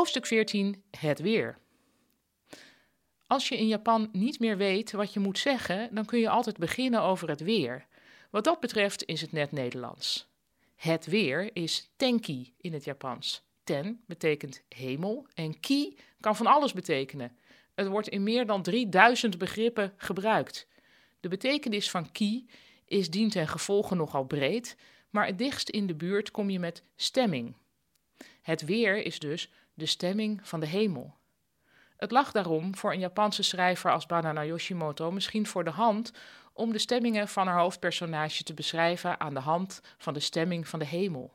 Hoofdstuk 14. Het weer. Als je in Japan niet meer weet wat je moet zeggen, dan kun je altijd beginnen over het weer. Wat dat betreft is het net Nederlands. Het weer is tenki in het Japans. Ten betekent hemel en ki kan van alles betekenen. Het wordt in meer dan 3000 begrippen gebruikt. De betekenis van ki is dient en gevolge nogal breed, maar het dichtst in de buurt kom je met stemming. Het weer is dus de stemming van de hemel. Het lag daarom voor een Japanse schrijver als Banana Yoshimoto misschien voor de hand om de stemmingen van haar hoofdpersonage te beschrijven aan de hand van de stemming van de hemel.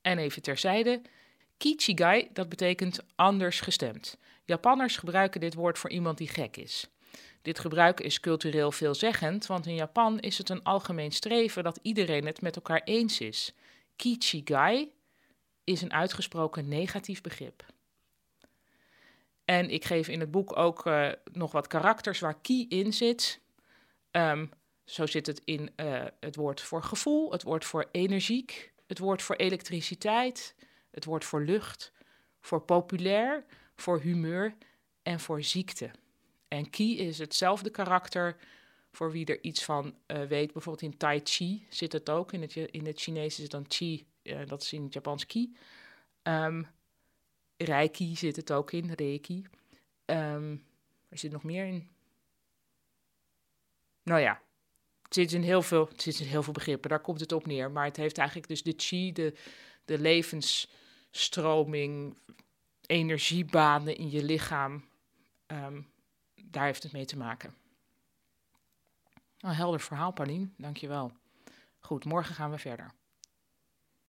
En even terzijde, Kichigai, dat betekent anders gestemd. Japanners gebruiken dit woord voor iemand die gek is. Dit gebruik is cultureel veelzeggend, want in Japan is het een algemeen streven dat iedereen het met elkaar eens is. Kichigai is een uitgesproken negatief begrip. En ik geef in het boek ook uh, nog wat karakters waar ki in zit. Um, zo zit het in uh, het woord voor gevoel, het woord voor energiek, het woord voor elektriciteit, het woord voor lucht, voor populair, voor humeur en voor ziekte. En ki is hetzelfde karakter voor wie er iets van uh, weet. Bijvoorbeeld in Tai Chi zit het ook. In het, in het Chinees is het dan Chi, uh, dat is in het Japans Ki. Um, Reiki zit het ook in, Reiki. Um, er zit nog meer in. Nou ja, het zit in heel veel, het zit in heel veel begrippen, daar komt het op neer. Maar het heeft eigenlijk dus de chi, de, de levensstroming, energiebanen in je lichaam. Um, daar heeft het mee te maken. Een helder verhaal, Pauline. Dankjewel. Goed, morgen gaan we verder.